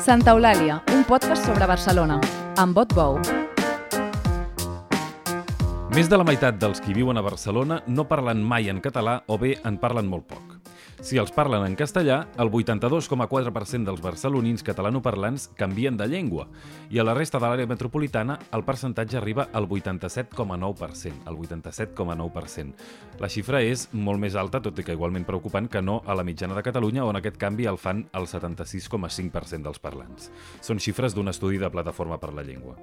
Santa Eulàlia, un podcast sobre Barcelona, amb vot bou. Més de la meitat dels qui viuen a Barcelona no parlen mai en català o bé en parlen molt poc. Si els parlen en castellà, el 82,4% dels barcelonins catalanoparlants canvien de llengua i a la resta de l'àrea metropolitana el percentatge arriba al 87,9%. El 87,9%. La xifra és molt més alta, tot i que igualment preocupant, que no a la mitjana de Catalunya, on aquest canvi el fan el 76,5% dels parlants. Són xifres d'un estudi de Plataforma per la Llengua.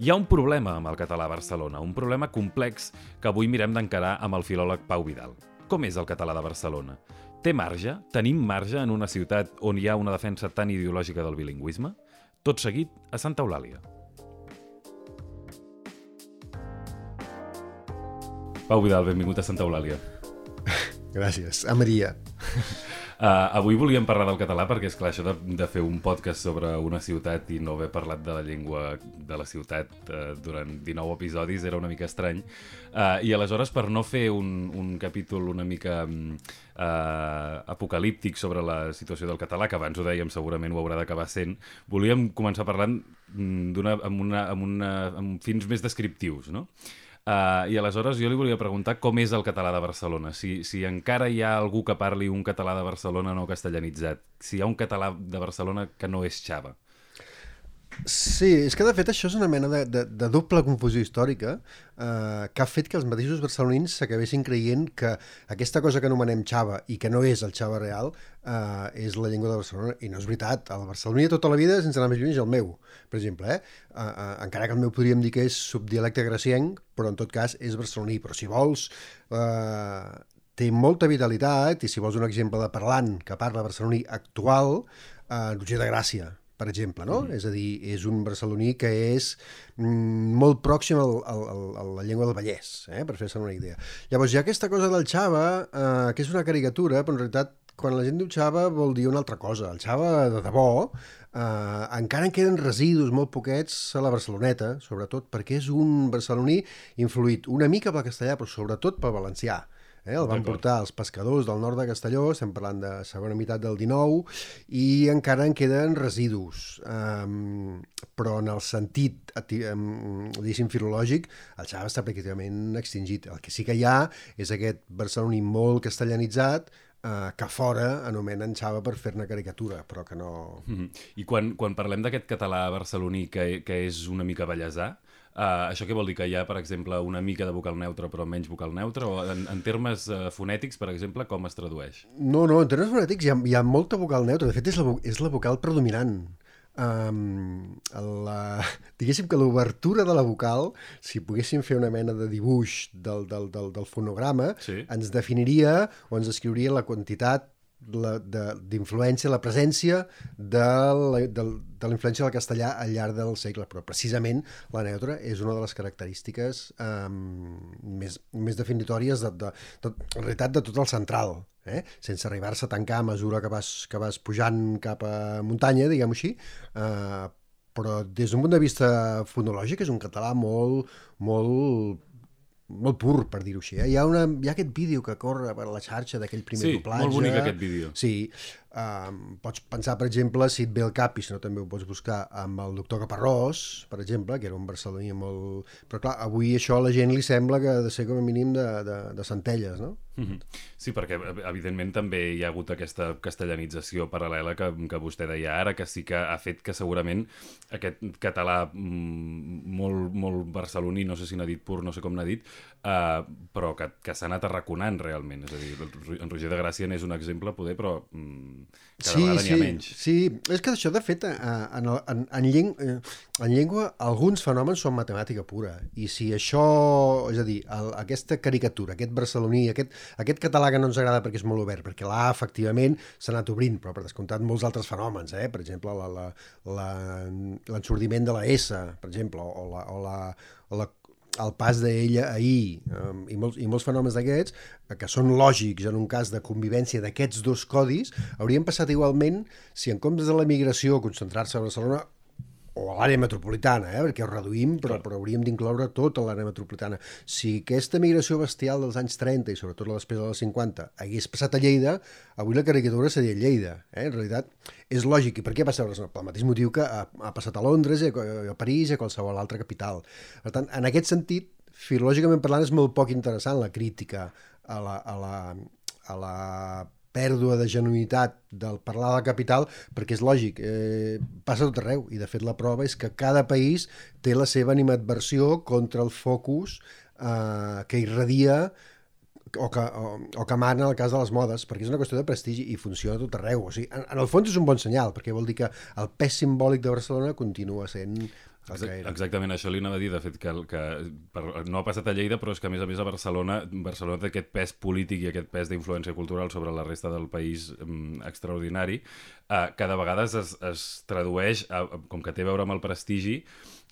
Hi ha un problema amb el català a Barcelona, un problema complex que avui mirem d'encarar amb el filòleg Pau Vidal. Com és el català de Barcelona? Té marge? Tenim marge en una ciutat on hi ha una defensa tan ideològica del bilingüisme? Tot seguit a Santa Eulàlia. Pau Vidal, benvingut a Santa Eulàlia. Gràcies. A Maria. Uh, avui volíem parlar del català perquè, és clar això de, de fer un podcast sobre una ciutat i no haver parlat de la llengua de la ciutat uh, durant 19 episodis era una mica estrany. Uh, I aleshores, per no fer un, un capítol una mica uh, apocalíptic sobre la situació del català, que abans ho dèiem, segurament ho haurà d'acabar sent, volíem començar parlant mm, amb, una, amb, una, amb fins més descriptius, no? Uh, I aleshores jo li volia preguntar com és el català de Barcelona, si, si encara hi ha algú que parli un català de Barcelona no castellanitzat, si hi ha un català de Barcelona que no és xava. Sí, és que de fet això és una mena de, de, de doble confusió històrica eh, que ha fet que els mateixos barcelonins s'acabessin creient que aquesta cosa que anomenem xava i que no és el xava real eh, és la llengua de Barcelona i no és veritat. El barceloní tota la vida, sense anar més lluny, és el meu, per exemple. Eh? Eh, eh, encara que el meu podríem dir que és subdialecte gracienc, però en tot cas és barceloní. Però si vols... Eh, té molta vitalitat i si vols un exemple de parlant que parla barceloní actual, eh, Roger de Gràcia, per exemple, no? Mm. És a dir, és un barceloní que és mm, molt pròxim al, al, al, a la llengua del Vallès, eh? per fer-se una idea. Llavors, hi ha aquesta cosa del Xava, eh, que és una caricatura, però en realitat quan la gent diu Xava vol dir una altra cosa. El Xava, de debò, eh, encara en queden residus molt poquets a la Barceloneta, sobretot perquè és un barceloní influït una mica pel castellà, però sobretot pel valencià. Eh? El van portar els pescadors del nord de Castelló, estem parlant de segona meitat del 19, i encara en queden residus. Um, però en el sentit, um, diguéssim, filològic, el Xava està pràcticament extingit. El que sí que hi ha és aquest barceloní molt castellanitzat, uh, que fora anomenen Xava per fer-ne caricatura, però que no... Mm -hmm. I quan, quan parlem d'aquest català barceloní que, que és una mica ballesà, Uh, això què vol dir? Que hi ha, per exemple, una mica de vocal neutre però menys vocal neutre? O en, en termes uh, fonètics, per exemple, com es tradueix? No, no, en termes fonètics hi ha, hi ha molta vocal neutra. De fet, és la, és la vocal predominant. Um, la, diguéssim que l'obertura de la vocal, si poguéssim fer una mena de dibuix del, del, del, del fonograma, sí. ens definiria o ens escriuria la quantitat d'influència, la, la presència de la, de, de la influència del castellà al llarg del segle, però precisament la neutra és una de les característiques um, més, més definitòries de, de, de, en realitat de tot el central, eh? sense arribar-se a tancar a mesura que vas, que vas pujant cap a muntanya, diguem-ho així, uh, però des d'un punt de vista fonològic és un català molt, molt molt pur, per dir-ho així. Eh? Hi, ha una, hi ha aquest vídeo que corre per la xarxa d'aquell primer sí, doblatge. Sí, molt bonic aquest vídeo. Sí, Um, pots pensar, per exemple, si et ve el cap, i si no també ho pots buscar, amb el doctor Caparrós, per exemple, que era un barceloní molt... Però clar, avui això a la gent li sembla que ha de ser com a mínim de, de, de centelles, no? Mm -hmm. Sí, perquè evidentment també hi ha hagut aquesta castellanització paral·lela que, que vostè deia ara, que sí que ha fet que segurament aquest català mm, molt, molt barceloní, no sé si n'ha dit pur, no sé com n'ha dit, uh, però que, que s'ha anat arraconant realment. És a dir, en Roger de Gràcia n'és un exemple, poder, però mm, cada sí, vegada sí, n'hi ha menys. Sí, és que això, de fet, en, en, en, lleng, eh, en llengua alguns fenòmens són matemàtica pura, i si això, és a dir, el, aquesta caricatura, aquest barceloní, aquest, aquest català que no ens agrada perquè és molt obert, perquè l'A, efectivament, s'ha anat obrint, però per descomptat molts altres fenòmens, eh? per exemple, l'ensordiment de la S, per exemple, o la, o la, o la el pas d'ella ahir um, i, molts, i molts fenòmens d'aquests, eh, que són lògics en un cas de convivència d'aquests dos codis, haurien passat igualment si en comptes de la migració concentrar-se a Barcelona o a l'àrea metropolitana, eh? perquè ho reduïm, però, però hauríem d'incloure tota l'àrea metropolitana. Si aquesta migració bestial dels anys 30 i sobretot la després dels 50 hagués passat a Lleida, avui la caricatura seria Lleida. Eh? En realitat, és lògic. I per què passa a Barcelona? Pel mateix motiu que ha, ha passat a Londres, a, a París, a qualsevol altra capital. Per tant, en aquest sentit, filològicament parlant, és molt poc interessant la crítica a la, a la, a la pèrdua de genuïtat del parlar de la capital, perquè és lògic, eh, passa tot arreu, i de fet la prova és que cada país té la seva animadversió contra el focus eh, que irradia o que, o, o que mana el cas de les modes, perquè és una qüestió de prestigi i funciona tot arreu. O sigui, en, en el fons és un bon senyal, perquè vol dir que el pes simbòlic de Barcelona continua sent Exact, exactament, això li anava a dir, de fet, que, que per, no ha passat a Lleida, però és que a més a més a Barcelona, Barcelona té aquest pes polític i aquest pes d'influència cultural sobre la resta del país um, extraordinari, uh, que de vegades es, es tradueix, a, com que té a veure amb el prestigi,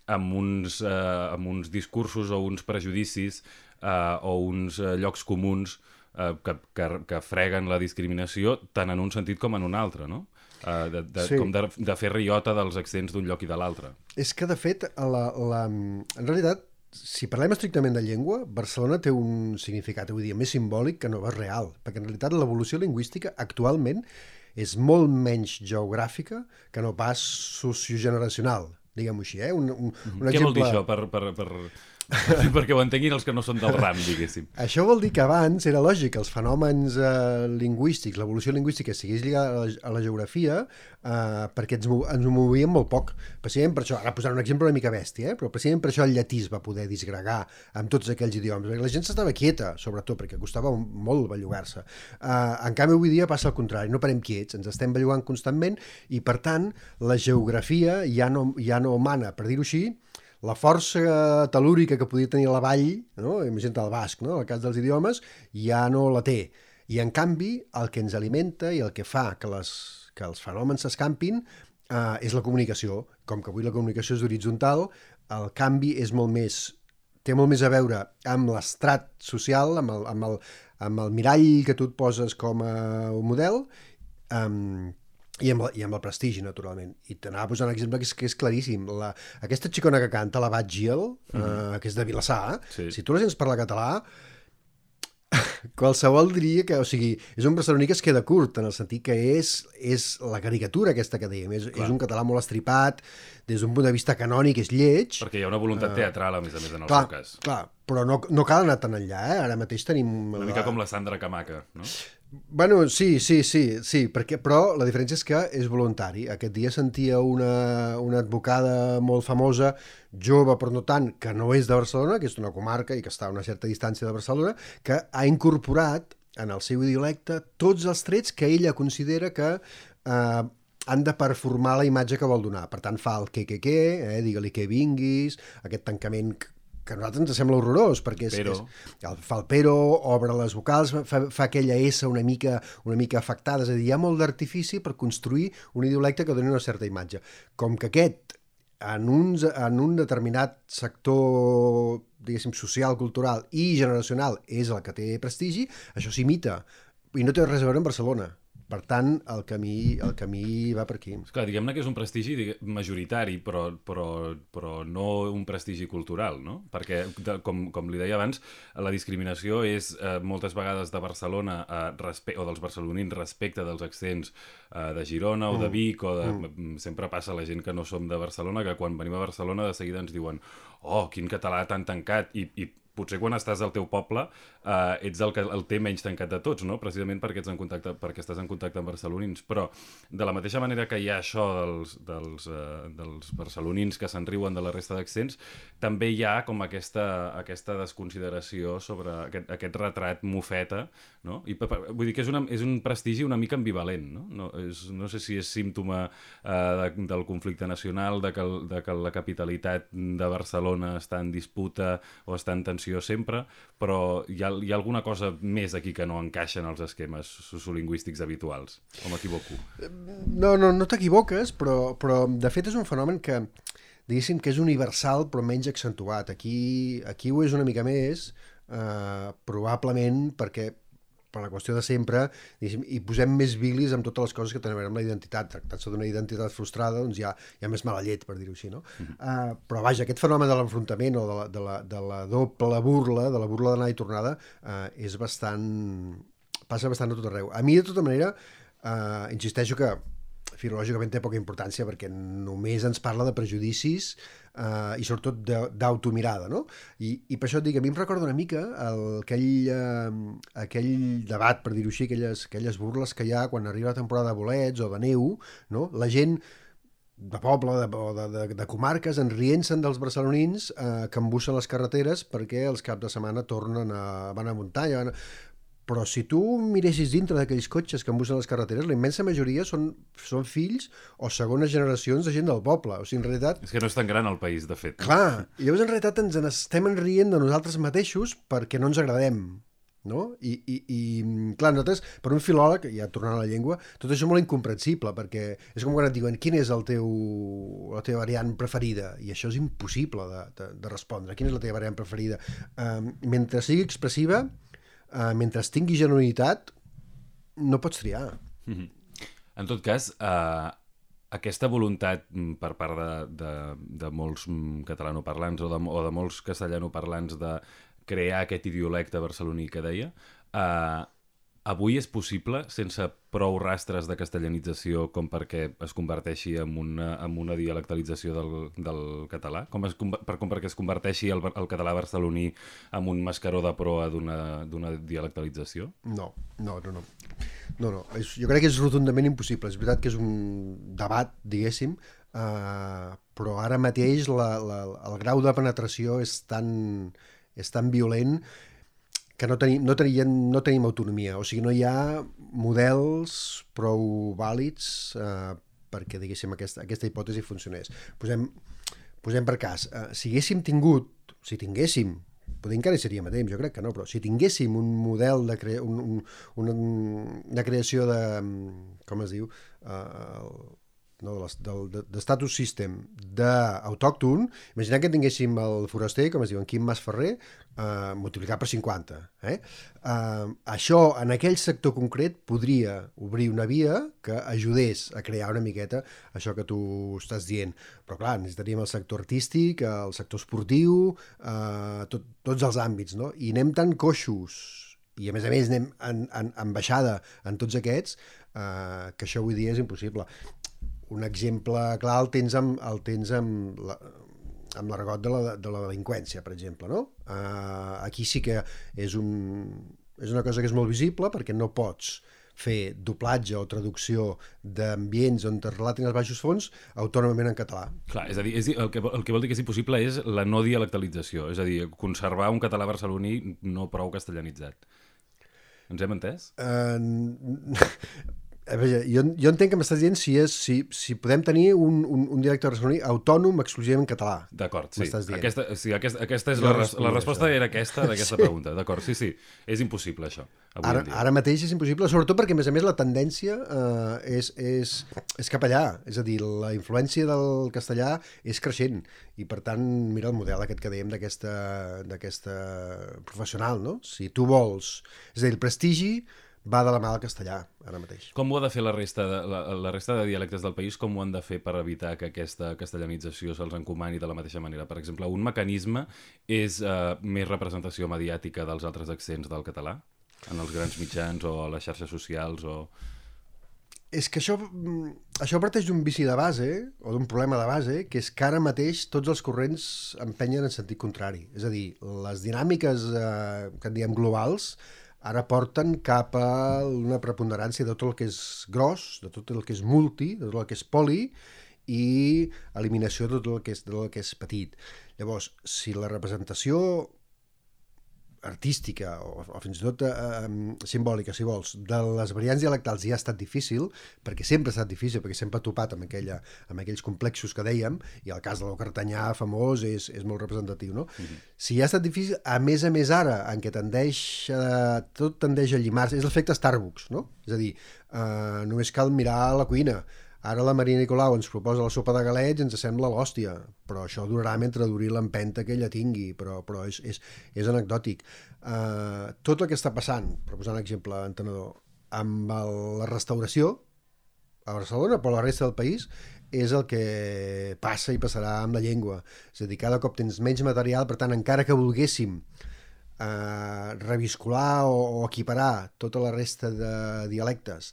amb uns, uh, amb uns discursos o uns prejudicis uh, o uns uh, llocs comuns uh, que, que, que freguen la discriminació tant en un sentit com en un altre, no? Uh, de, de, sí. com de, de fer riota dels accents d'un lloc i de l'altre. És que, de fet, la, la, en realitat, si parlem estrictament de llengua, Barcelona té un significat, avui dia, més simbòlic que no és real, perquè en realitat l'evolució lingüística actualment és molt menys geogràfica que no pas sociogeneracional, diguem-ho així. Eh? Un, un, un Què exemple... vol dir això per, per, per, perquè ho entenguin els que no són del RAM, diguéssim. Això vol dir que abans era lògic que els fenòmens eh, lingüístics, l'evolució lingüística, sigués lligada a la, a la geografia, eh, perquè ens, ens movíem molt poc. Precisament per això, ara posaré un exemple una mica bèstia, eh, però precisament per això el llatí es va poder disgregar amb tots aquells idiomes, perquè la gent s'estava quieta, sobretot, perquè costava molt bellugar-se. Eh, en canvi, avui dia passa el contrari, no parem quiets, ens estem bellugant constantment i, per tant, la geografia ja no, ja no mana, per dir-ho així, la força telúrica que podia tenir la vall, no? imagina't el basc, no? el cas dels idiomes, ja no la té. I, en canvi, el que ens alimenta i el que fa que, les, que els fenòmens s'escampin eh, és la comunicació. Com que avui la comunicació és horitzontal, el canvi és molt més té molt més a veure amb l'estrat social, amb el, amb, el, amb el mirall que tu et poses com a model, um, i amb, i amb el prestigi, naturalment. I t'anava posant un exemple que és, que és claríssim. La, aquesta xicona que canta, la Bat Gil, mm -hmm. uh, que és de Vilassar, sí. si tu la sents parlar català, qualsevol diria que, o sigui, és un barceloní que es queda curt, en el sentit que és, és la caricatura aquesta que dèiem, és, és un català molt estripat, des d'un punt de vista canònic és lleig. Perquè hi ha una voluntat uh, teatral, a més a més, en el clar, seu cas. Clar, però no, no cal anar tan enllà, eh? Ara mateix tenim... Una mica com la Sandra Camaca, no? Bueno, sí, sí, sí, sí, perquè, però la diferència és que és voluntari. Aquest dia sentia una, una advocada molt famosa, jove però no tant, que no és de Barcelona, que és d'una comarca i que està a una certa distància de Barcelona, que ha incorporat en el seu dialecte tots els trets que ella considera que eh, han de performar la imatge que vol donar. Per tant, fa el que, que, que, eh, digue-li que vinguis, aquest tancament que a nosaltres ens sembla horrorós, perquè és, però... és, fa el pero, obre les vocals, fa, fa aquella S una mica, una mica afectada, és a dir, hi ha molt d'artifici per construir un dialecte que doni una certa imatge. Com que aquest, en, uns, en un determinat sector, diguéssim, social, cultural i generacional és el que té prestigi, això s'imita, i no té res a veure amb Barcelona. Per tant, el camí, el camí va per aquí. Esclar, diguem-ne que és un prestigi majoritari, però, però, però no un prestigi cultural, no? Perquè, de, com, com li deia abans, la discriminació és eh, moltes vegades de Barcelona eh, respe o dels barcelonins respecte dels accents eh, de Girona o de mm. Vic o de... Mm. Sempre passa la gent que no som de Barcelona que quan venim a Barcelona de seguida ens diuen oh, quin català tan tancat i, i potser quan estàs al teu poble eh, ets el que el té menys tancat de tots, no? precisament perquè, ets en contacte, perquè estàs en contacte amb barcelonins. Però de la mateixa manera que hi ha això dels, dels, uh, dels barcelonins que se'n riuen de la resta d'accents, també hi ha com aquesta, aquesta desconsideració sobre aquest, aquest retrat mofeta, no? I, vull dir que és, una, és un prestigi una mica ambivalent, no? No, és, no sé si és símptoma uh, de, del conflicte nacional, de que, de que la capitalitat de Barcelona està en disputa o està en tensió atenció sempre, però hi ha, hi ha alguna cosa més aquí que no encaixa en els esquemes sociolingüístics habituals, o m'equivoco? No, no, no t'equivoques, però, però de fet és un fenomen que diguéssim que és universal però menys accentuat. Aquí, aquí ho és una mica més, eh, probablement perquè per la qüestió de sempre, i posem més bilis amb totes les coses que tenen a veure amb la identitat. Tractant-se d'una identitat frustrada, doncs hi ha, hi ha més mala llet, per dir-ho així, no? Uh -huh. uh, però vaja, aquest fenomen de l'enfrontament o de la, de, la, de la doble burla, de la burla d'anar i tornada, uh, és bastant... passa bastant a tot arreu. A mi, de tota manera, uh, insisteixo que filològicament té poca importància perquè només ens parla de prejudicis eh, i sobretot d'automirada, no? I, I per això et dic, a mi em recorda una mica el, aquell, eh, aquell debat, per dir-ho així, aquelles, aquelles burles que hi ha quan arriba la temporada de bolets o de neu, no? La gent de poble de, de, de, de comarques en rient-se'n dels barcelonins eh, que embussen les carreteres perquè els caps de setmana tornen a, van a muntanya, van a però si tu miressis dintre d'aquells cotxes que embussen les carreteres, la immensa majoria són, són fills o segones generacions de gent del poble. O sigui, en realitat... És que no és tan gran el país, de fet. Clar, i llavors en realitat ens en estem enrient de nosaltres mateixos perquè no ens agradem. No? I, i, i clar, nosaltres, per un filòleg, ja tornant a la llengua, tot això és molt incomprensible, perquè és com quan et diuen quin és el teu, la teva variant preferida, i això és impossible de, de, de respondre. Quina és la teva variant preferida? Um, mentre sigui expressiva, uh, mentre tingui genuïnitat, no pots triar. Mm -hmm. En tot cas, uh, aquesta voluntat mm, per part de, de, de molts mm, catalanoparlants o de, o de molts castellanoparlants de crear aquest idiolecte barceloní que deia, uh, avui és possible, sense prou rastres de castellanització com perquè es converteixi en una, en una dialectalització del, del català? Com, es, per, com perquè es converteixi el, el català barceloní en un mascaró de proa d'una dialectalització? No, no, no. no. No, no, és, jo crec que és rotundament impossible. És veritat que és un debat, diguéssim, uh, però ara mateix la, la, el grau de penetració és tan, és tan violent que no, tenim, no, tenim, no tenim autonomia, o sigui, no hi ha models prou vàlids eh, perquè, diguéssim, aquesta, aquesta hipòtesi funcionés. Posem, posem per cas, eh, si haguéssim tingut, si tinguéssim, potser encara hi seríem a temps, jo crec que no, però si tinguéssim un model de, cre un, un, una, una creació de, com es diu, eh, no, de, de status system d'autòcton, imaginem que tinguéssim el foraster, com es diu, en Quim Mas Ferrer, eh, multiplicat per 50. Eh? Eh, això, en aquell sector concret, podria obrir una via que ajudés a crear una miqueta això que tu estàs dient. Però, clar, necessitaríem el sector artístic, el sector esportiu, eh, tot, tots els àmbits, no? I anem tan coixos i a més a més anem en, en, en baixada en tots aquests, eh, que això avui dia és impossible un exemple clar el tens amb, el tens amb la, amb l'argot de, la, de la delinqüència, per exemple. No? Uh, aquí sí que és, un, és una cosa que és molt visible perquè no pots fer doblatge o traducció d'ambients on es relatin els baixos fons autònomament en català. Clar, és a dir, és, el, que, el que vol dir que és impossible és la no dialectalització, és a dir, conservar un català barceloní no prou castellanitzat. Ens hem entès? Uh, a veure, jo, jo entenc que m'estàs dient si, és, si, si podem tenir un, un, un director barceloní autònom exclusivament en català. D'acord, sí. Aquesta, sí aquesta, aquesta és la, res, la resposta això. era aquesta d'aquesta sí. pregunta. D'acord, sí, sí. És impossible, això. Ara, ara mateix és impossible, sobretot perquè, a més a més, la tendència eh, és, és, és cap allà. És a dir, la influència del castellà és creixent i, per tant, mira el model aquest que dèiem d'aquesta professional, no? Si tu vols... És a dir, el prestigi va de la mà del castellà, ara mateix. Com ho ha de fer la resta de, la, la resta de dialectes del país? Com ho han de fer per evitar que aquesta castellanització se'ls encomani de la mateixa manera? Per exemple, un mecanisme és uh, més representació mediàtica dels altres accents del català? En els grans mitjans o a les xarxes socials o... És que això, això parteix d'un vici de base, o d'un problema de base, que és que ara mateix tots els corrents empenyen en sentit contrari. És a dir, les dinàmiques eh, que en diem globals ara porten cap a una preponderància de tot el que és gros, de tot el que és multi, de tot el que és poli, i eliminació de tot el que és, de tot el que és petit. Llavors, si la representació artística o, o fins i tot eh, simbòlica, si vols, de les variants dialectals ja ha estat difícil, perquè sempre ha estat difícil, perquè sempre ha topat amb, aquella, amb aquells complexos que dèiem, i el cas de l'Ocartanyà famós és, és molt representatiu, no? Mhm. -huh. Si ja ha estat difícil, a més a més ara, en què tendeix, eh, tot tendeix a llimar-se, és l'efecte Starbucks, no? És a dir, eh, només cal mirar la cuina, Ara la Maria Nicolau ens proposa la sopa de galets ens sembla l'hòstia, però això durarà mentre duri l'empenta que ella tingui, però, però és, és, és anecdòtic. eh, tot el que està passant, per posar un exemple entenedor, amb el, la restauració a Barcelona, però a la resta del país, és el que passa i passarà amb la llengua. És a dir, cada cop tens menys material, per tant, encara que volguéssim eh, reviscolar o, o equiparar tota la resta de dialectes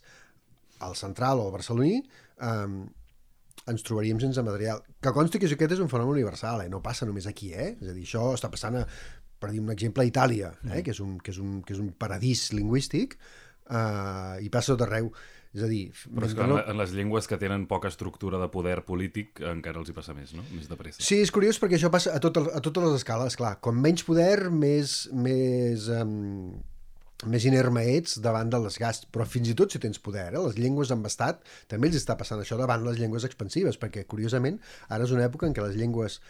al central o al barceloní, eh, ens trobaríem sense material. Que consti que aquest és un fenomen universal, eh? no passa només aquí, eh? és a dir, això està passant, a, per dir un exemple, a Itàlia, eh? Mm. que, és un, que, és un, que és un paradís lingüístic, eh, i passa tot arreu. És a dir... Però és que en, en les llengües que tenen poca estructura de poder polític encara els hi passa més, no? Més de pressa. Sí, és curiós perquè això passa a, tot, a totes les escales, clar. Com menys poder, més, més, um, més inerme ets davant del desgast. Però fins i tot si tens poder, eh? les llengües amb estat, també els està passant això davant les llengües expansives, perquè, curiosament, ara és una època en què les llengües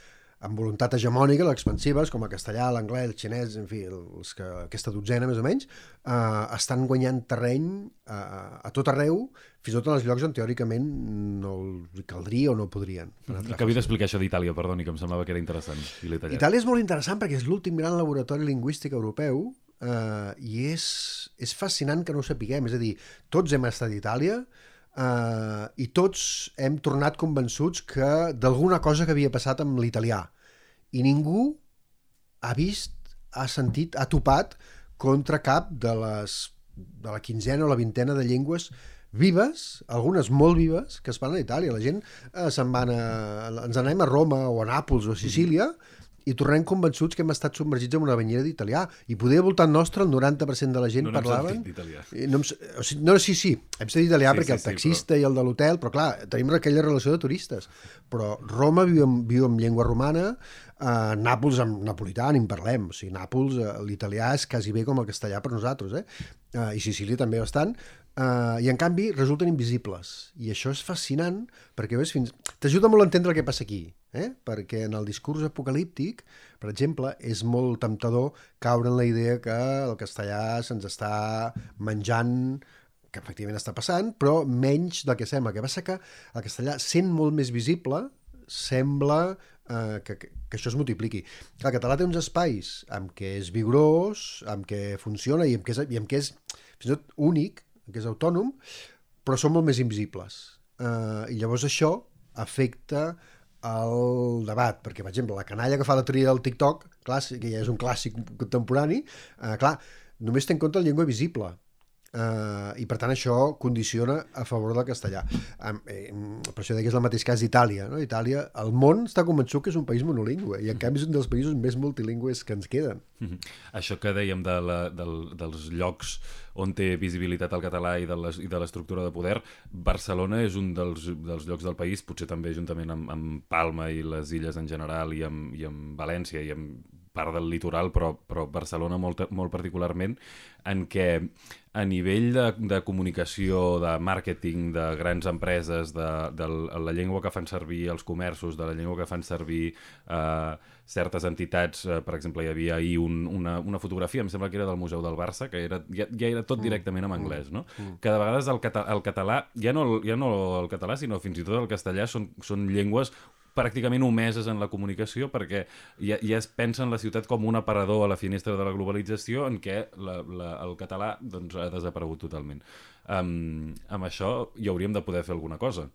amb voluntat hegemònica, les expansives, com el castellà, l'anglès, el xinès, en fi, els que, aquesta dotzena més o menys, eh, estan guanyant terreny eh, a tot arreu, fins i tot en els llocs on teòricament no caldria o no podrien. Que havia d'explicar això d'Itàlia, perdoni, que em semblava que era interessant. I Itàlia és molt interessant perquè és l'últim gran laboratori lingüístic europeu eh, i és, és fascinant que no ho sapiguem. És a dir, tots hem estat a Itàlia, eh, i tots hem tornat convençuts que d'alguna cosa que havia passat amb l'italià. I ningú ha vist, ha sentit, ha topat contra cap de les de la quinzena o la vintena de llengües vives, algunes molt vives, que es parlen a Itàlia. La gent eh, se'n van a, ens anem a Roma o a Nàpols o a Sicília mm i tornem convençuts que hem estat submergits en una banyera d'italià. I poder voltant nostre, el 90% de la gent no parlaven... No, o sigui, no, sí, sí, hem sentit italià sí, perquè sí, el taxista sí, però... i el de l'hotel, però clar, tenim aquella relació de turistes. Però Roma viu en, viu en llengua romana, eh, Nàpols amb napolità, ni en parlem. O sigui, Nàpols, eh, l'italià és quasi bé com el castellà per nosaltres, eh? eh I Sicília també bastant, Uh, I en canvi resulten invisibles. I això és fascinant perquè ves fins... T'ajuda molt a entendre el que passa aquí. Eh? Perquè en el discurs apocalíptic, per exemple, és molt temptador caure en la idea que el castellà se'ns està menjant que efectivament està passant, però menys del que sembla. Que passa que el castellà, sent molt més visible, sembla eh, que, que això es multipliqui. El català té uns espais amb què és vigorós, amb què funciona i amb què és, i amb què és fins i tot únic, que és autònom, però són molt més invisibles. Uh, I llavors això afecta el debat, perquè, per exemple, la canalla que fa la tria del TikTok, clar, que ja és un clàssic contemporani, uh, clar, només té en compte la llengua visible. Uh, I per tant això condiciona a favor del castellà. Um, eh, per això que és el mateix cas d'Itàlia. No? Itàlia, el món està convençut que és un país monolingüe i en canvi és un dels països més multilingües que ens queden. Mm -hmm. Això que dèiem de la, del, dels llocs on té visibilitat el català i de l'estructura de poder, Barcelona és un dels, dels llocs del país, potser també juntament amb, amb Palma i les illes en general i amb, i amb València i amb part del litoral, però, però Barcelona molt, molt particularment, en què a nivell de, de comunicació, de màrqueting, de grans empreses, de, de la llengua que fan servir els comerços, de la llengua que fan servir eh, certes entitats, eh, per exemple, hi havia ahir un, una, una fotografia, em sembla que era del Museu del Barça, que era, ja, ja era tot mm. directament en anglès, no? Mm. Que de vegades el, cata, el català, ja no, ja no el català, sinó fins i tot el castellà, són, són llengües pràcticament omeses en la comunicació perquè ja, ja es pensa en la ciutat com un aparador a la finestra de la globalització en què la, la, el català doncs, ha desaparegut totalment. Um, amb això hi hauríem de poder fer alguna cosa.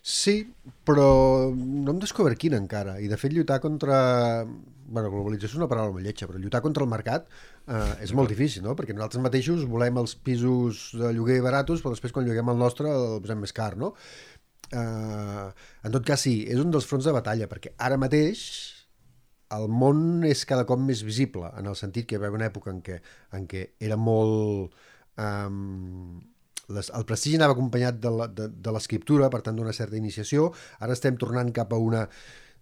Sí, però no hem descobert quina encara. I de fet lluitar contra... bueno, globalització és una paraula molt lletja, però lluitar contra el mercat eh, és molt difícil, no? Perquè nosaltres mateixos volem els pisos de lloguer baratos, però després quan lloguem el nostre el posem més car, no? Eh, en tot cas, sí, és un dels fronts de batalla, perquè ara mateix el món és cada cop més visible, en el sentit que hi va haver una època en què, en què era molt... Um, les, el prestigi anava acompanyat de l'escriptura, per tant d'una certa iniciació, ara estem tornant cap a una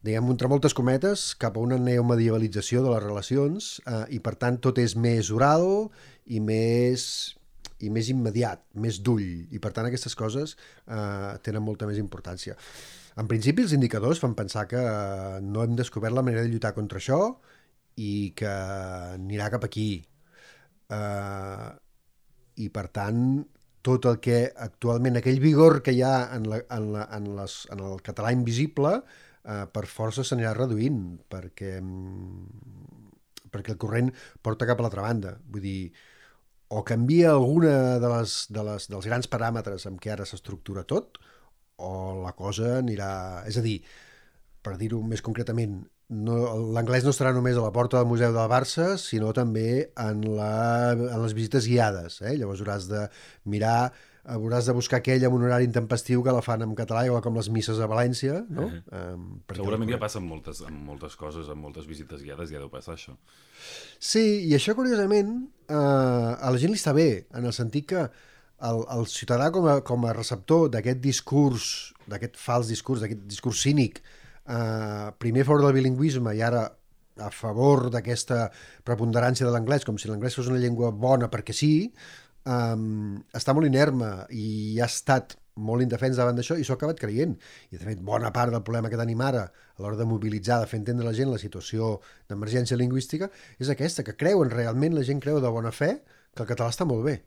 diguem, entre moltes cometes, cap a una neomedievalització de les relacions eh, i per tant tot és més oral i més i més immediat, més d'ull, i per tant aquestes coses eh, tenen molta més importància. En principi els indicadors fan pensar que eh, no hem descobert la manera de lluitar contra això i que anirà cap aquí. Eh, I per tant, tot el que actualment, aquell vigor que hi ha en, la, en, la, en, les, en el català invisible, eh, per força s'anirà reduint, perquè mm, perquè el corrent porta cap a l'altra banda. Vull dir, o canvia alguna de les, de les, dels grans paràmetres amb què ara s'estructura tot, o la cosa anirà... És a dir, per dir-ho més concretament, no, l'anglès no estarà només a la porta del Museu del Barça, sinó també en, la, en les visites guiades. Eh? Llavors hauràs de mirar hauràs de buscar aquell amb un horari intempestiu que la fan en català, igual com les misses a València, no? Uh -huh. um, Segurament ja passa amb moltes, amb moltes coses, amb moltes visites guiades, ja deu passar això. Sí, i això, curiosament, uh, a la gent li està bé, en el sentit que el, el ciutadà com a, com a receptor d'aquest discurs, d'aquest fals discurs, d'aquest discurs cínic, eh, primer a favor del bilingüisme i ara a favor d'aquesta preponderància de l'anglès, com si l'anglès fos una llengua bona perquè sí, um, està molt inerme i ha estat molt indefens davant d'això i s'ho ha acabat creient. I, de fet, bona part del problema que tenim ara a l'hora de mobilitzar, de fer entendre a la gent la situació d'emergència lingüística, és aquesta, que creuen realment, la gent creu de bona fe, que el català està molt bé.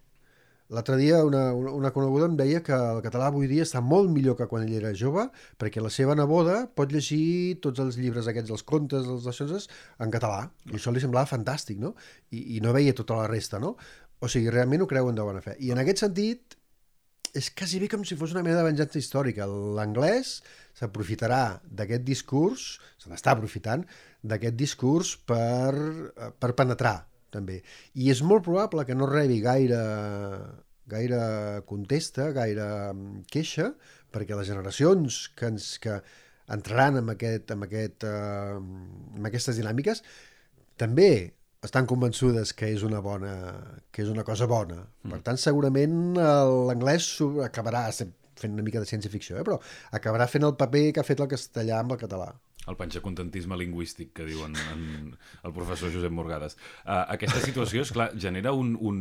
L'altre dia una, una, una coneguda em deia que el català avui dia està molt millor que quan ell era jove perquè la seva neboda pot llegir tots els llibres aquests, els contes, els d'aixòs, en català. I això li semblava fantàstic, no? I, I no veia tota la resta, no? O sigui, realment ho creuen de bona fe. I en aquest sentit, és quasi bé com si fos una mena de venjança històrica. L'anglès s'aprofitarà d'aquest discurs, se n'està aprofitant, d'aquest discurs per, per penetrar també. I és molt probable que no rebi gaire, gaire contesta, gaire mm, queixa, perquè les generacions que, ens, que entraran en, aquest, en, aquest, en aquestes dinàmiques també estan convençudes que és una bona que és una cosa bona. Mm. Per tant, segurament l'anglès acabarà fent una mica de ciència-ficció, eh? però acabarà fent el paper que ha fet el castellà amb el català. El panxacontentisme lingüístic que diuen en el professor Josep Morgades. Uh, aquesta situació, és clar, genera un, un,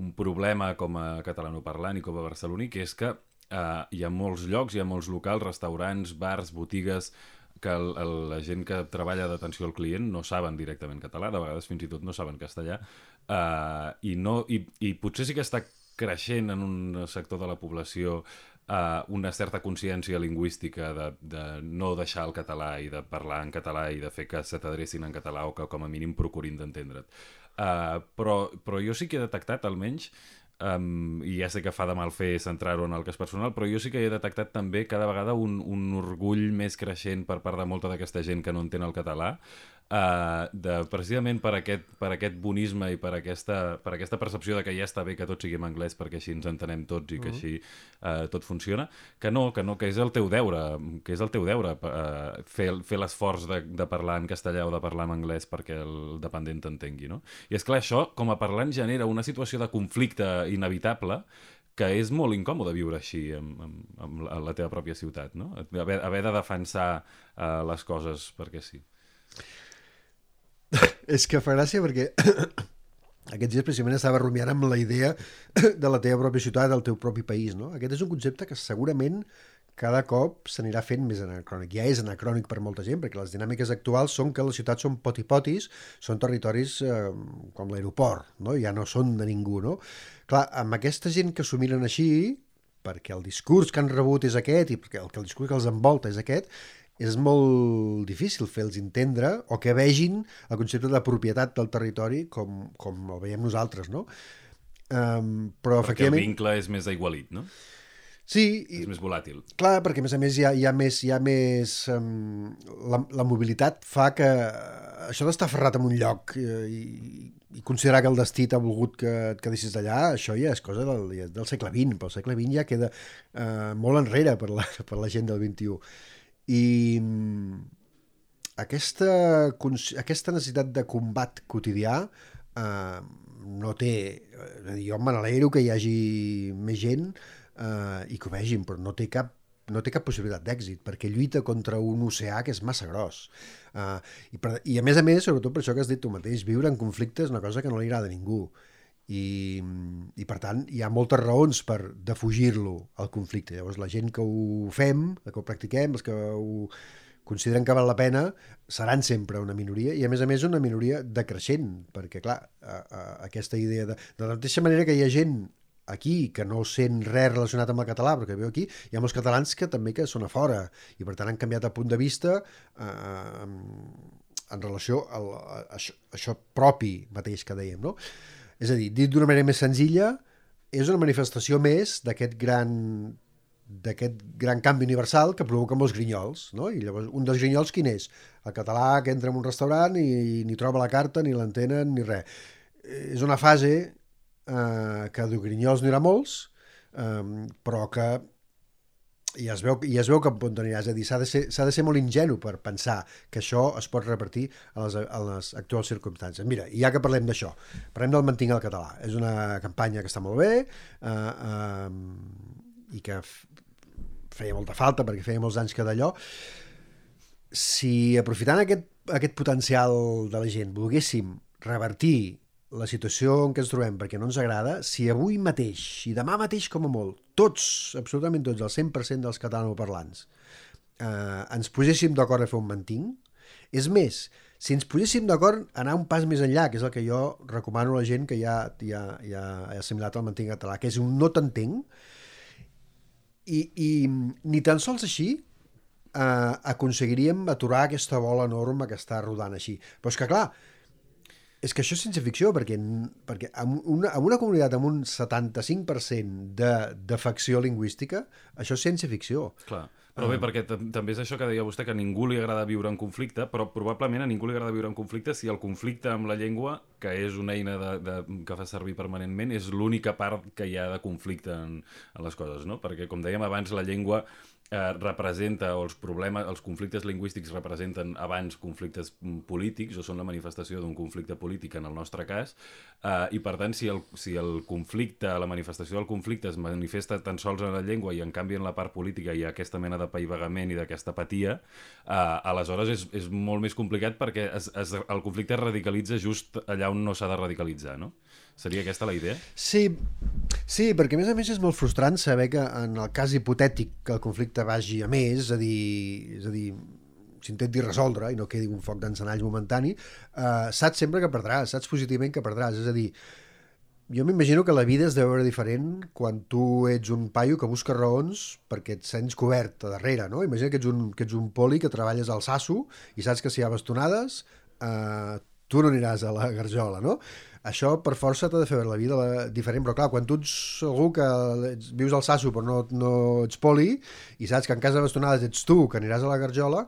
un problema com a catalanoparlant i com a barceloní, que és que uh, hi ha molts llocs, hi ha molts locals, restaurants, bars, botigues, que el, el, la gent que treballa d'atenció al client no saben directament català, de vegades fins i tot no saben castellà, uh, i, no, i, i potser sí que està creixent en un sector de la població uh, una certa consciència lingüística de, de no deixar el català i de parlar en català i de fer que se t'adrecin en català o que com a mínim procurin d'entendre't. Uh, però, però jo sí que he detectat, almenys, um, i ja sé que fa de mal fer centrar-ho en el cas personal, però jo sí que he detectat també cada vegada un, un orgull més creixent per part de molta d'aquesta gent que no entén el català, uh, de, precisament per aquest, per aquest bonisme i per aquesta, per aquesta percepció de que ja està bé que tots siguem anglès perquè així ens entenem tots i que uh -huh. així uh, tot funciona, que no, que no, que és el teu deure, que és el teu deure uh, fer, fer l'esforç de, de parlar en castellà o de parlar en anglès perquè el dependent t'entengui, no? I és clar, això, com a parlant, genera una situació de conflicte inevitable que és molt incòmode viure així amb, amb, amb la teva pròpia ciutat, no? Haver, haver de defensar uh, les coses perquè sí. És que fa gràcia perquè aquests dies precisament estava rumiant amb la idea de la teva pròpia ciutat, del teu propi país, no? Aquest és un concepte que segurament cada cop s'anirà fent més anacrònic. Ja és anacrònic per molta gent, perquè les dinàmiques actuals són que les ciutats són potipotis, són territoris eh, com l'aeroport, no? ja no són de ningú. No? Clar, amb aquesta gent que s'ho miren així, perquè el discurs que han rebut és aquest i perquè el, que el discurs que els envolta és aquest, és molt difícil fer-los entendre o que vegin el concepte de propietat del territori com, com el veiem nosaltres, no? Um, però perquè efectivament... el vincle és més aigualit, no? Sí. És més volàtil. Clar, perquè a més a més hi ha, hi ha més... Hi ha més um, la, la mobilitat fa que això d'estar ferrat en un lloc i, i considerar que el destí t'ha volgut que et quedessis allà, això ja és cosa del, del segle XX. Però el segle XX ja queda uh, molt enrere per la, per la gent del XXI. I mm, aquesta, aquesta necessitat de combat quotidià eh, no té... Eh, jo me n'alegro que hi hagi més gent eh, i que ho vegin, però no té cap no té cap possibilitat d'èxit, perquè lluita contra un oceà que és massa gros. Uh, i, per, I a més a més, sobretot per això que has dit tu mateix, viure en conflicte és una cosa que no li agrada a ningú i, i per tant hi ha moltes raons per defugir-lo al conflicte. Llavors la gent que ho fem, que ho practiquem, els que ho consideren que val la pena, seran sempre una minoria i a més a més una minoria decreixent, perquè clar, a, a, aquesta idea de... De la mateixa manera que hi ha gent aquí que no sent res relacionat amb el català, però que veu aquí, hi ha molts catalans que també que són a fora i per tant han canviat el punt de vista eh, en relació al, a, a, això, a això propi mateix que dèiem, no? És a dir, dit d'una manera més senzilla, és una manifestació més d'aquest gran d'aquest gran canvi universal que provoca molts grinyols, no? I llavors, un dels grinyols quin és? El català que entra en un restaurant i ni troba la carta, ni l'entenen, ni res. És una fase eh, que de grinyols n'hi haurà molts, eh, però que i es veu, i es veu cap on anirà. És a dir, s'ha de, ser, de ser molt ingenu per pensar que això es pot repartir a les, a les actuals circumstàncies. Mira, ja que parlem d'això, parlem del Mantinc el català. És una campanya que està molt bé eh, eh, i que feia molta falta perquè feia molts anys que d'allò. Si aprofitant aquest, aquest potencial de la gent volguéssim revertir la situació en què ens trobem perquè no ens agrada, si avui mateix i demà mateix com a molt, tots, absolutament tots, el 100% dels catalanoparlants, eh, ens poséssim d'acord a fer un mantinc, és més, si ens poséssim d'acord anar un pas més enllà, que és el que jo recomano a la gent que ja, ja, ja ha assimilat el mantinc català, que és un no t'entenc, i, i ni tan sols així eh, aconseguiríem aturar aquesta bola enorme que està rodant així. Però és que, clar, és que això és ciència ficció, perquè, perquè en, una, en una comunitat amb un 75% de, de facció lingüística, això és ciència ficció. Clar. Però bé, ah. perquè també és això que deia vostè, que a ningú li agrada viure en conflicte, però probablement a ningú li agrada viure en conflicte si el conflicte amb la llengua, que és una eina de, de, que fa servir permanentment, és l'única part que hi ha de conflicte en, en les coses, no? Perquè, com dèiem abans, la llengua eh, representa, o els problemes, els conflictes lingüístics representen abans conflictes polítics, o són la manifestació d'un conflicte polític en el nostre cas, eh, i per tant, si el, si el conflicte, la manifestació del conflicte es manifesta tan sols en la llengua i en canvi en la part política hi ha aquesta mena de paivagament i d'aquesta apatia, eh, aleshores és, és molt més complicat perquè es, es, el conflicte es radicalitza just allà on no s'ha de radicalitzar, no? Seria aquesta la idea? Sí, sí, perquè a més a més és molt frustrant saber que en el cas hipotètic que el conflicte vagi a més, és a dir, és a dir s'intenti resoldre i no quedi un foc d'encenalls momentani, eh, saps sempre que perdràs, saps positivament que perdràs. És a dir, jo m'imagino que la vida es deu veure diferent quan tu ets un paio que busca raons perquè et sents cobert a darrere, no? Imagina que ets un, que ets un poli que treballes al sasso i saps que si hi ha bastonades eh, tu no aniràs a la garjola, no? Això per força t'ha de fer la vida diferent, però clar, quan tu ets algú que ets, vius al sasso però no, no ets poli i saps que en cas de bastonades ets tu que aniràs a la garjola,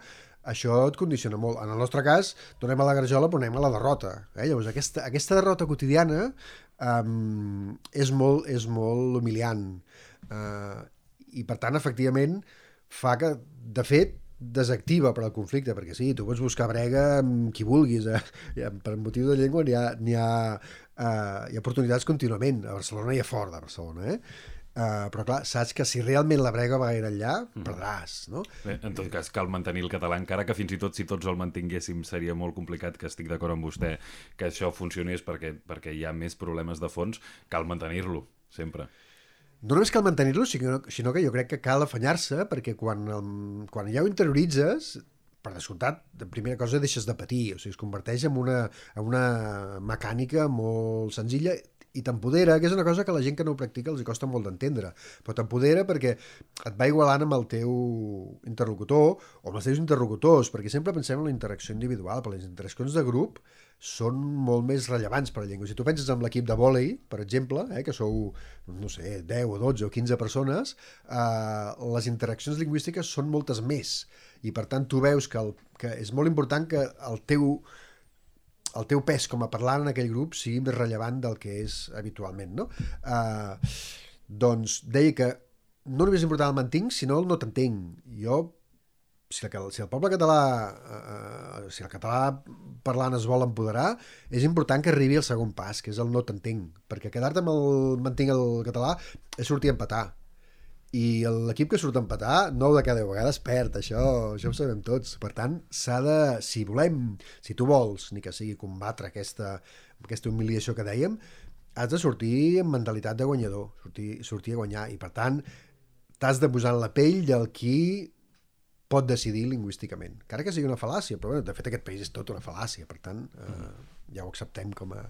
això et condiciona molt. En el nostre cas, donem a la garjola però anem a la derrota. Eh? Llavors, aquesta, aquesta derrota quotidiana um, és, molt, és molt humiliant. Uh, I, per tant, efectivament, fa que, de fet, desactiva per al conflicte, perquè sí, tu pots buscar brega amb qui vulguis, eh? per motiu de llengua n'hi ha, hi ha, uh, hi ha oportunitats contínuament, a Barcelona hi ha fort, a Barcelona, eh? Uh, però clar, saps que si realment la brega va gaire enllà, mm. perdràs, no? Bé, en tot cas, cal mantenir el català, encara que fins i tot si tots el mantinguéssim seria molt complicat, que estic d'acord amb vostè, que això funcionés perquè, perquè hi ha més problemes de fons, cal mantenir-lo, sempre no només cal mantenir-lo, sinó, sinó que jo crec que cal afanyar-se, perquè quan, quan ja ho interioritzes, per descomptat, de primera cosa deixes de patir, o sigui, es converteix en una, en una mecànica molt senzilla i t'empodera, que és una cosa que la gent que no ho practica els costa molt d'entendre, però t'empodera perquè et va igualant amb el teu interlocutor o amb els teus interlocutors, perquè sempre pensem en la interacció individual, però les interaccions de grup són molt més rellevants per a la llengua. Si tu penses en l'equip de vòlei, per exemple, eh, que sou, no sé, 10 o 12 o 15 persones, eh, les interaccions lingüístiques són moltes més i per tant tu veus que, el, que és molt important que el teu el teu pes com a parlant en aquell grup sigui més rellevant del que és habitualment, no? Uh, doncs deia que no només és important el mantinc, sinó el no t'entenc. Jo, si el, si el poble català, uh, si el català parlant es vol empoderar, és important que arribi al segon pas, que és el no t'entenc, perquè quedar-te amb el mantinc el català és sortir a empatar i l'equip que surt a empatar, 9 de cada vegades perd, això, això ho sabem tots. Per tant, s'ha de, si volem, si tu vols, ni que sigui combatre aquesta, aquesta humiliació que dèiem, has de sortir amb mentalitat de guanyador, sortir, sortir a guanyar, i per tant, t'has de posar en la pell del qui pot decidir lingüísticament. Encara que sigui una fal·làcia, però bueno, de fet aquest país és tot una fal·làcia, per tant, eh, ja ho acceptem com a,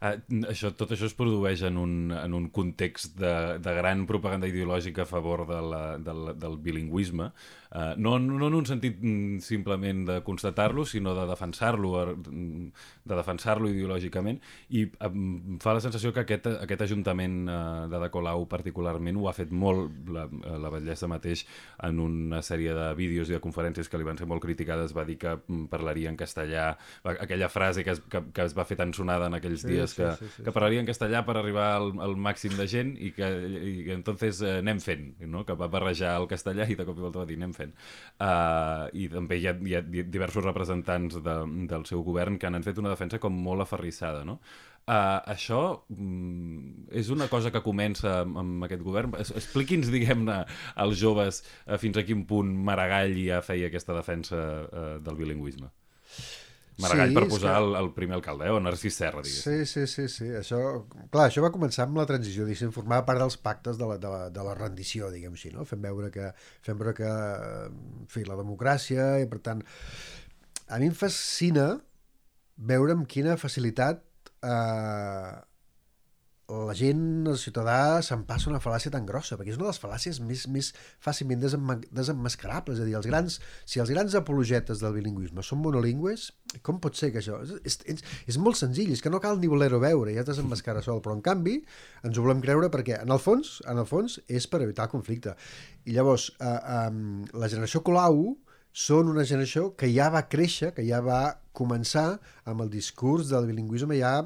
Uh, això, tot això es produeix en un, en un context de, de gran propaganda ideològica a favor de la, del, del bilingüisme, uh, no, no en un sentit mm, simplement de constatar-lo, sinó de defensar-lo de defensar-lo ideològicament, i um, fa la sensació que aquest, aquest Ajuntament uh, de De Colau particularment ho ha fet molt, la, la Batllessa mateix, en una sèrie de vídeos i de conferències que li van ser molt criticades, va dir que mm, parlaria en castellà, aquella frase que es, que, que es va fer tan sonada en aquells sí, dies sí, que, sí, sí, que parlaria en castellà per arribar al, al màxim de gent i que, i entonces eh, anem fent, no? que va barrejar el castellà i de cop i volta va dir anem fent. Uh, I també hi ha, hi ha diversos representants de, del seu govern que han fet una defensa com molt aferrissada, no? Uh, això mm, és una cosa que comença amb, amb aquest govern. Expliqui'ns, diguem-ne, als joves uh, fins a quin punt Maragall ja feia aquesta defensa uh, del bilingüisme. Maragall sí, per posar que... el, el primer alcalde, eh? o Narcís Serra, diguéssim. Sí, sí, sí, sí. Això, clar, això va començar amb la transició, diguéssim, formava part dels pactes de la, de la, de la rendició, diguem així, no? Fem veure que, fem veure que, en fi, la democràcia, i per tant, a mi em fascina veure amb quina facilitat eh, la gent, el ciutadà, se'n passa una fal·làcia tan grossa, perquè és una de les fal·làcies més, més fàcilment desemmascarables. És a dir, els grans, si els grans apologetes del bilingüisme són monolingües, com pot ser que això... És, és, és molt senzill, és que no cal ni voler-ho veure, ja desemmascara sol, però en canvi ens ho volem creure perquè en el fons, en el fons és per evitar el conflicte. I llavors, eh, eh, la generació Colau, són una generació que ja va créixer, que ja va començar amb el discurs del bilingüisme ja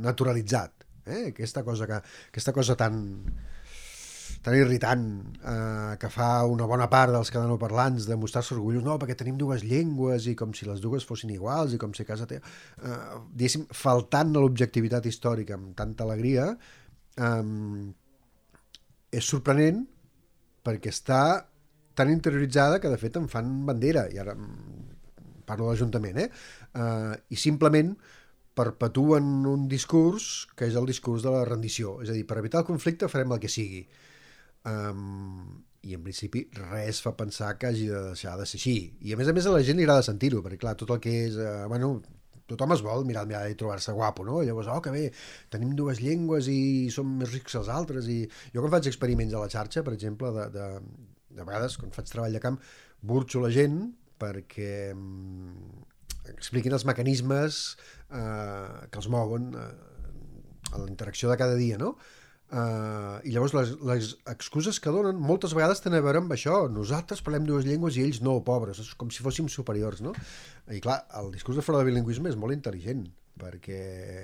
naturalitzat. Eh? Aquesta, cosa que, aquesta cosa tan, tan irritant eh, que fa una bona part dels catalanoparlants de mostrar-se orgullosos, no, perquè tenim dues llengües i com si les dues fossin iguals i com si casa té... Eh, diguéssim, faltant a l'objectivitat històrica amb tanta alegria, eh, és sorprenent perquè està tan interioritzada que de fet en fan bandera, i ara mm, parlo de l'Ajuntament, eh? Uh, I simplement perpetuen un discurs que és el discurs de la rendició. És a dir, per evitar el conflicte farem el que sigui. Um, I en principi res fa pensar que hagi de deixar de ser així. I a més a més a la gent li agrada sentir-ho, perquè clar, tot el que és... Uh, bueno, tothom es vol mirar mirar i trobar-se guapo, no? Llavors, oh, que bé, tenim dues llengües i som més rics que els altres. I jo quan faig experiments a la xarxa, per exemple, de, de, de vegades, quan faig treball de camp, burxo la gent perquè expliquin els mecanismes eh, que els mouen eh, a la interacció de cada dia, no? Uh, I llavors les, les excuses que donen moltes vegades tenen a veure amb això. Nosaltres parlem dues llengües i ells no, pobres. És com si fóssim superiors, no? I clar, el discurs de fora de bilingüisme és molt intel·ligent perquè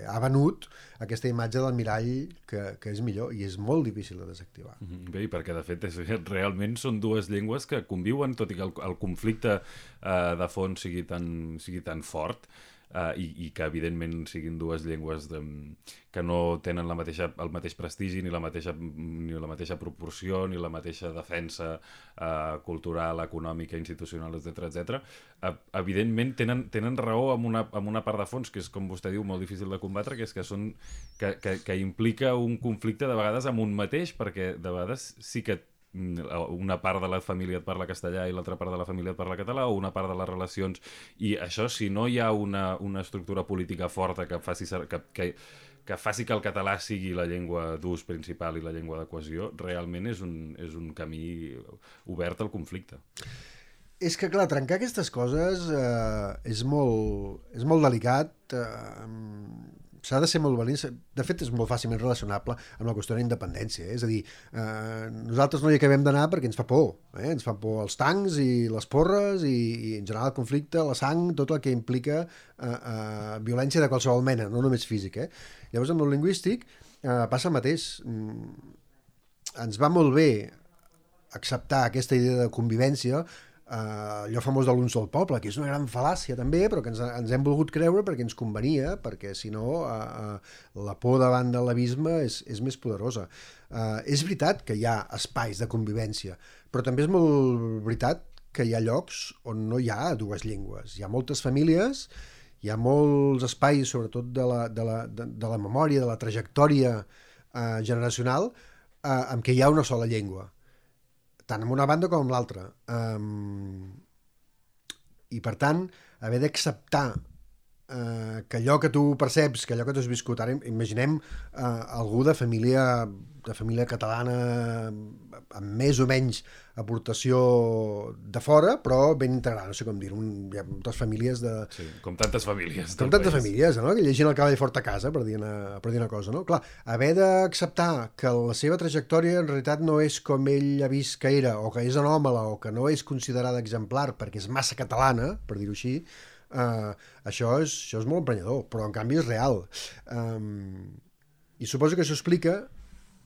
ha venut aquesta imatge del mirall que, que és millor i és molt difícil de desactivar. -hmm. Bé, perquè de fet és, realment són dues llengües que conviuen, tot i que el, el conflicte eh, de fons sigui tan, sigui tan fort, uh, i, i que evidentment siguin dues llengües de, que no tenen la mateixa, el mateix prestigi ni la mateixa, ni la mateixa proporció ni la mateixa defensa uh, cultural, econòmica, institucional, etc etc. Uh, evidentment tenen, tenen raó amb una, amb una part de fons que és, com vostè diu, molt difícil de combatre, que és que, són, que, que, que implica un conflicte de vegades amb un mateix, perquè de vegades sí que una part de la família et parla castellà i l'altra part de la família et parla català o una part de les relacions i això si no hi ha una, una estructura política forta que faci, que, que, que faci que el català sigui la llengua d'ús principal i la llengua de cohesió, realment és un, és un camí obert al conflicte. És que, clar, trencar aquestes coses eh, és, molt, és molt delicat. Eh, s'ha de ser molt valent. De fet, és molt fàcilment relacionable amb la qüestió de la independència. Eh? És a dir, eh, nosaltres no hi acabem d'anar perquè ens fa por. Eh? Ens fa por els tancs i les porres i, i en general el conflicte, la sang, tot el que implica eh, eh, violència de qualsevol mena, no només físic. Eh? Llavors, amb el lingüístic eh, passa el mateix. Mm, ens va molt bé acceptar aquesta idea de convivència Uh, allò famós de l'un sol poble, que és una gran fal·làcia també, però que ens, ens hem volgut creure perquè ens convenia, perquè si no uh, uh, la por davant de l'abisme és, és més poderosa. Uh, és veritat que hi ha espais de convivència, però també és molt veritat que hi ha llocs on no hi ha dues llengües. Hi ha moltes famílies, hi ha molts espais, sobretot de la, de la, de, de la memòria, de la trajectòria uh, generacional, uh, amb què hi ha una sola llengua tant amb una banda com amb l'altra. Um, I per tant, haver d'acceptar eh, que allò que tu perceps, que allò que tu has viscut, ara imaginem eh, algú de família de família catalana amb més o menys aportació de fora, però ben integrada, no sé com dir un, hi ha moltes famílies de... Sí, com tantes famílies. Com tantes país. famílies, no? Que gent al cavall fort a casa, per dir una, per dir una cosa, no? Clar, haver d'acceptar que la seva trajectòria en realitat no és com ell ha vist que era, o que és anòmala, o que no és considerada exemplar perquè és massa catalana, per dir-ho així, Uh, això, és, això és molt emprenyador, però en canvi és real. Um, I suposo que això explica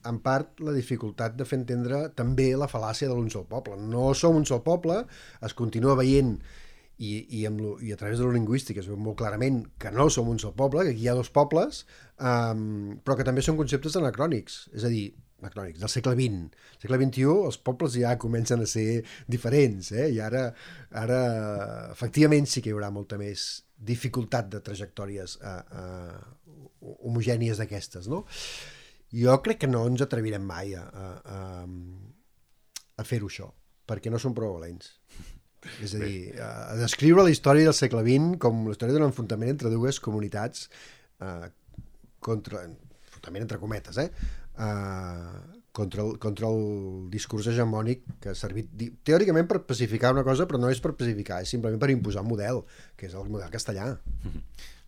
en part la dificultat de fer entendre també la fal·làcia de l'un sol poble. No som un sol poble, es continua veient i, i, amb lo, i a través de la lingüística es veu molt clarament que no som un sol poble, que aquí hi ha dos pobles, um, però que també són conceptes anacrònics. És a dir, anacrònics, del segle XX. Al segle XXI els pobles ja comencen a ser diferents, eh? i ara, ara efectivament sí que hi haurà molta més dificultat de trajectòries uh, uh, homogènies d'aquestes, no? Jo crec que no ens atrevirem mai a, a, a, a fer-ho això, perquè no som prou valents. És a dir, a descriure la història del segle XX com la història d'un enfrontament entre dues comunitats eh, contra, enfrontament entre cometes, eh? Eh, contra, el, contra el discurs hegemònic que ha servit teòricament per pacificar una cosa, però no és per pacificar, és simplement per imposar un model, que és el model castellà.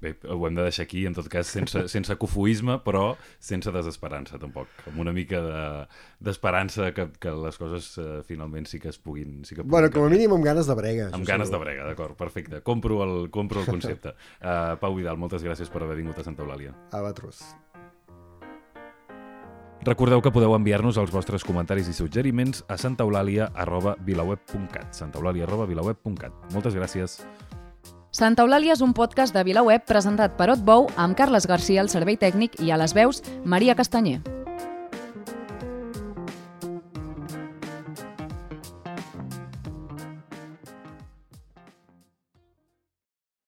Bé, ho hem de deixar aquí, en tot cas, sense, sense cofoisme, però sense desesperança, tampoc. Amb una mica d'esperança de, que, que les coses uh, finalment sí que es puguin... Sí que bueno, com a mínim amb ganes de brega. Amb ganes segur. de brega, d'acord, perfecte. Compro el, compro el concepte. uh, Pau Vidal, moltes gràcies per haver vingut a Santa Eulàlia. A vosaltres. Recordeu que podeu enviar-nos els vostres comentaris i suggeriments a santaeulàlia.vilaweb.cat santaeulàlia.vilaweb.cat Moltes gràcies. Santa Eulàlia és un podcast de VilaWeb presentat per Otbou amb Carles Garcia al servei tècnic i a les veus Maria Castanyer.